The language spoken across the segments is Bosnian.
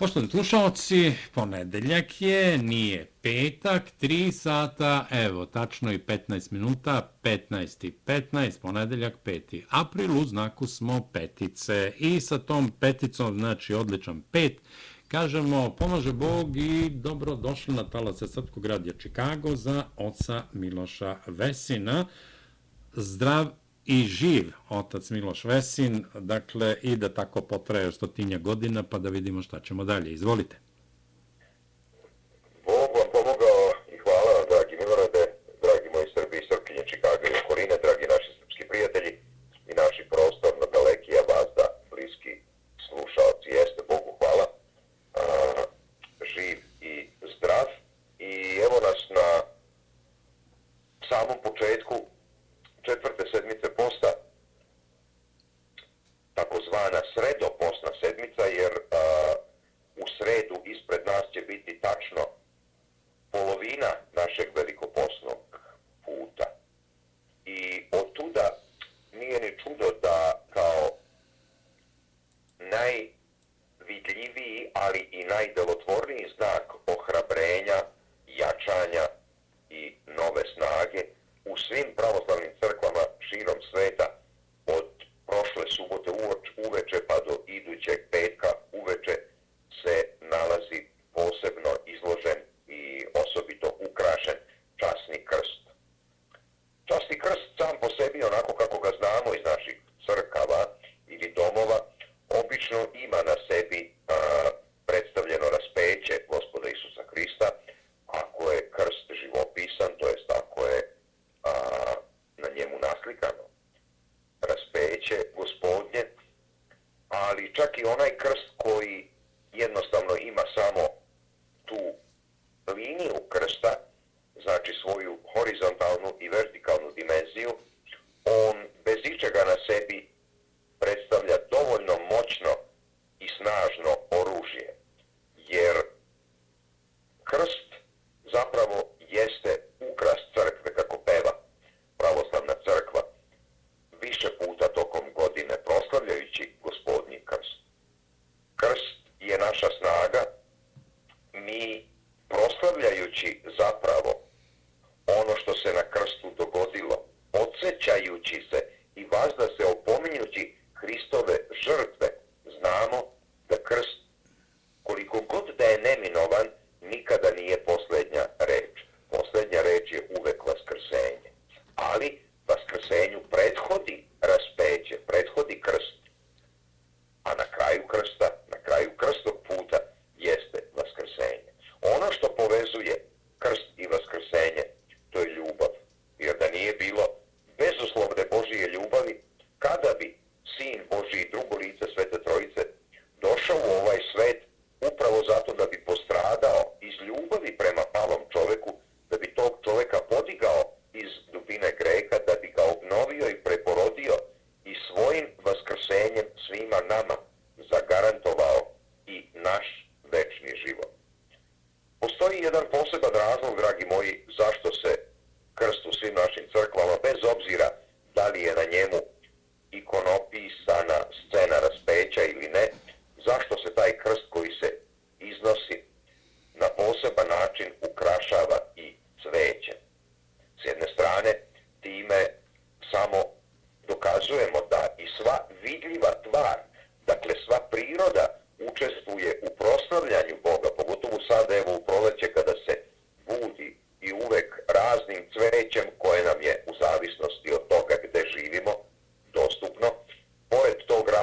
Poštovni slušalci, ponedeljak je, nije petak, 3 sata, evo, tačno i 15 minuta, 15 i 15, ponedeljak, 5. april, u znaku smo petice. I sa tom peticom, znači odličan pet, kažemo, pomaže Bog i dobro došli na talase Srpskog radija Čikago za oca Miloša Vesina. Zdrav i živ otac Miloš Vesin, dakle, i da tako potraje stotinja godina, pa da vidimo šta ćemo dalje. Izvolite. nešto dogodilo, odsećajući se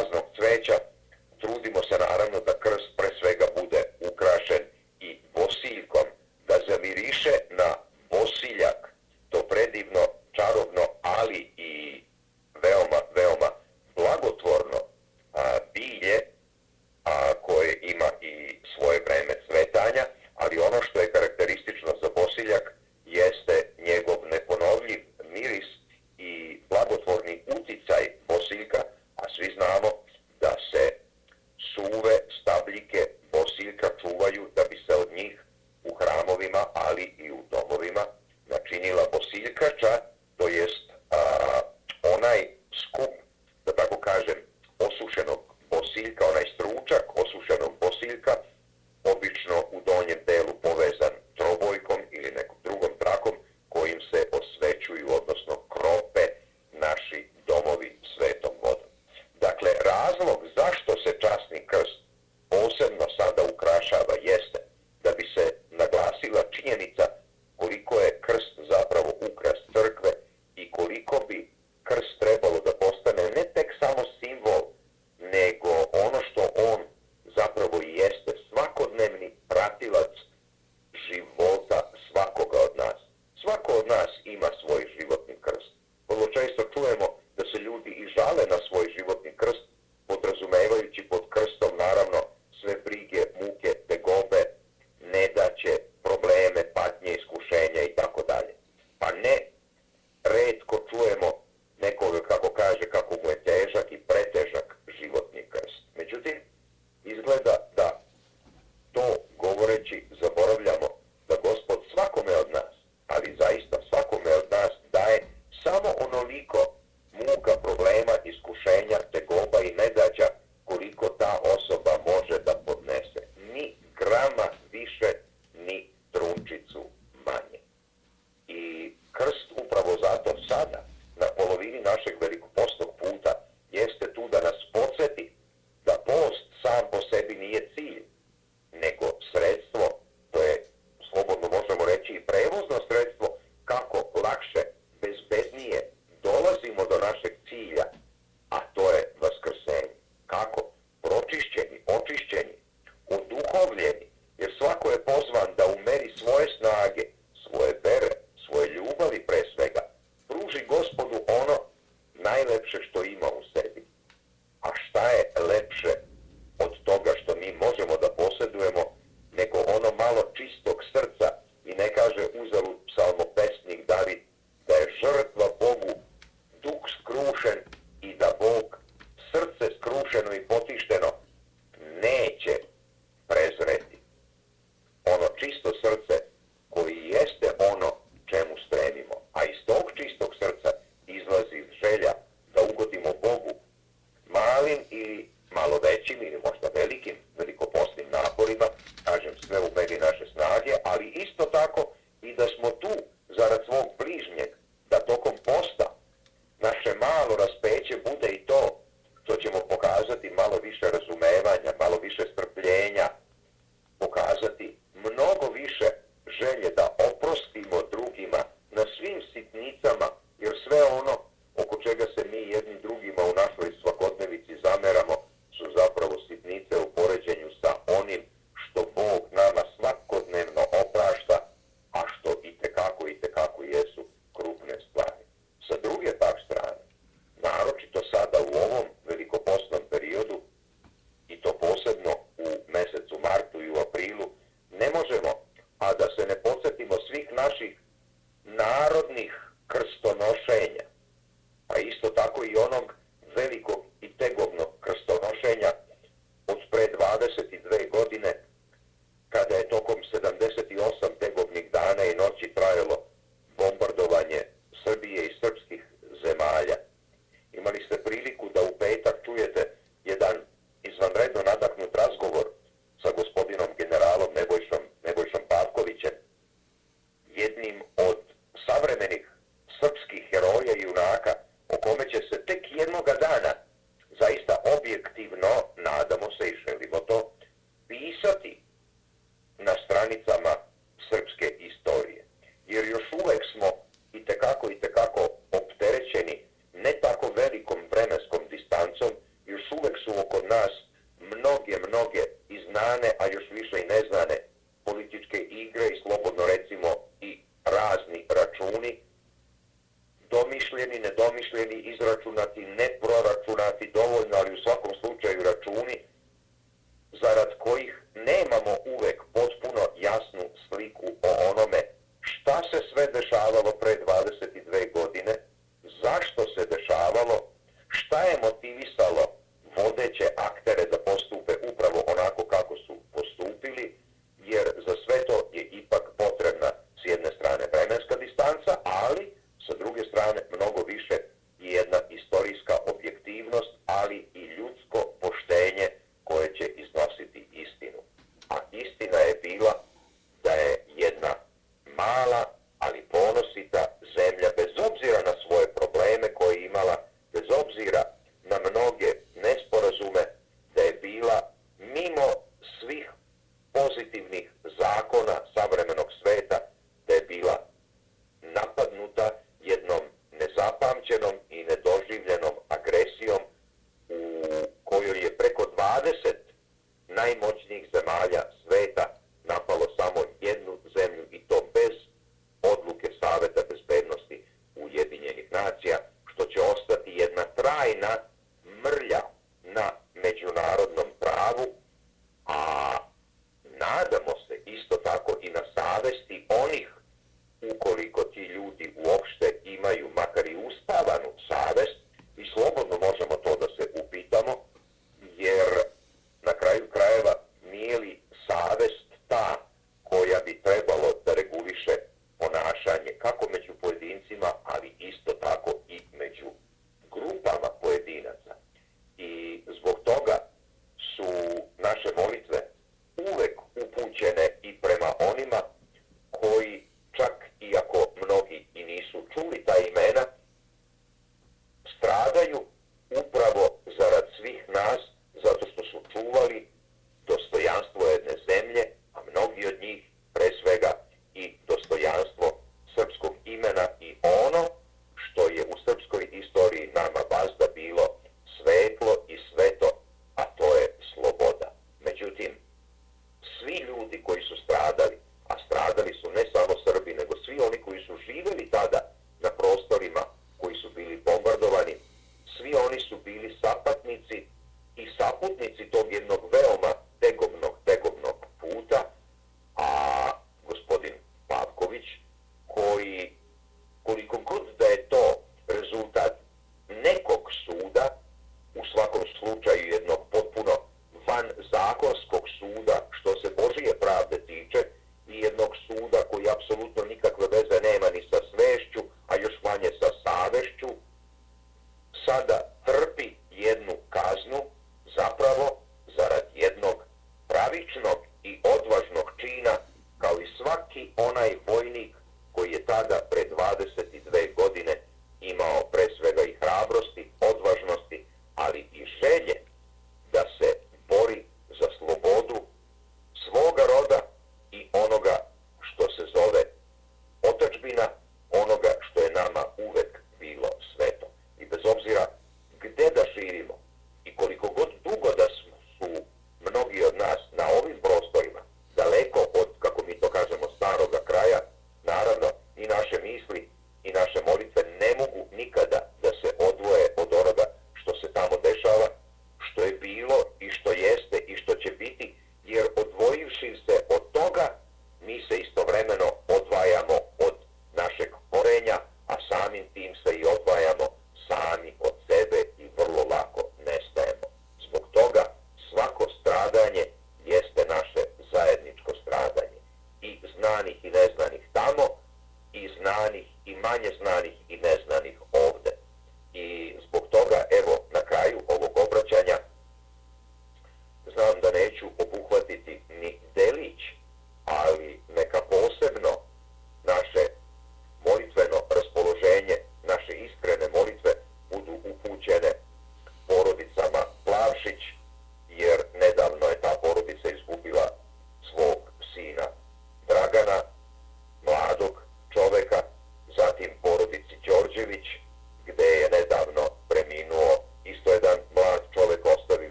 Roswell. even not. kojih nemamo uvek potpuno jasnu sliku o onome šta se sve dešavalo pre 22 godine, zašto se dešavalo, šta je motivisalo vodeće aktere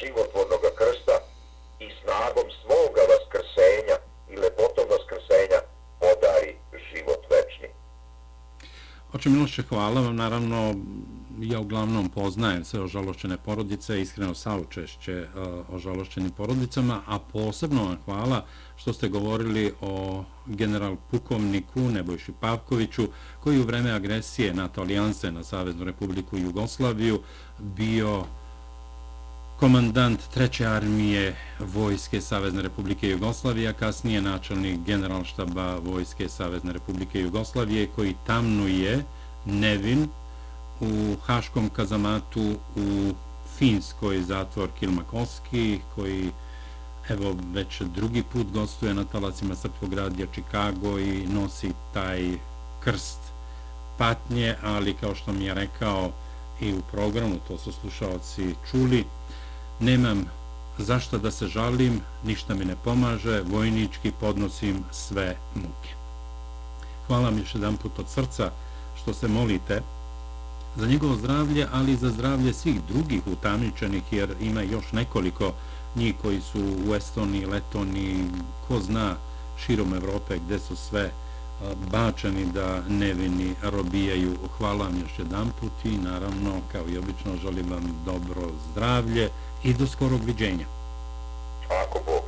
životvornog krsta i snagom svoga vaskrsenja i lepotom vaskrsenja podari život večni. Oče Miloše, hvala vam. Naravno, ja uglavnom poznajem sve ožalošćene porodice, iskreno saučešće eh, ožalošćenim porodicama, a posebno vam hvala što ste govorili o general pukovniku Nebojši Pavkoviću, koji u vreme agresije NATO alijanse na Saveznu republiku Jugoslaviju bio komandant treće armije Vojske Savezne Republike Jugoslavije, a kasnije načelnik generalštaba Vojske Savezne Republike Jugoslavije, koji tamnuje nevin u Haškom kazamatu u Finskoj zatvor Kilmakovski, koji evo već drugi put gostuje na talacima Srpskog radija Čikago i nosi taj krst patnje, ali kao što mi je rekao i u programu, to su slušalci čuli, nemam zašto da se žalim, ništa mi ne pomaže, vojnički podnosim sve muke. Hvala mi još jedan put od srca što se molite za njegovo zdravlje, ali i za zdravlje svih drugih utamničenih, jer ima još nekoliko njih koji su u Estoniji, Letoniji, ko zna širom Evrope gde su sve bačani da nevini robijaju. Hvala vam još jedan put i naravno, kao i obično, želim vam dobro zdravlje i do skorog viđenja. Ako Bog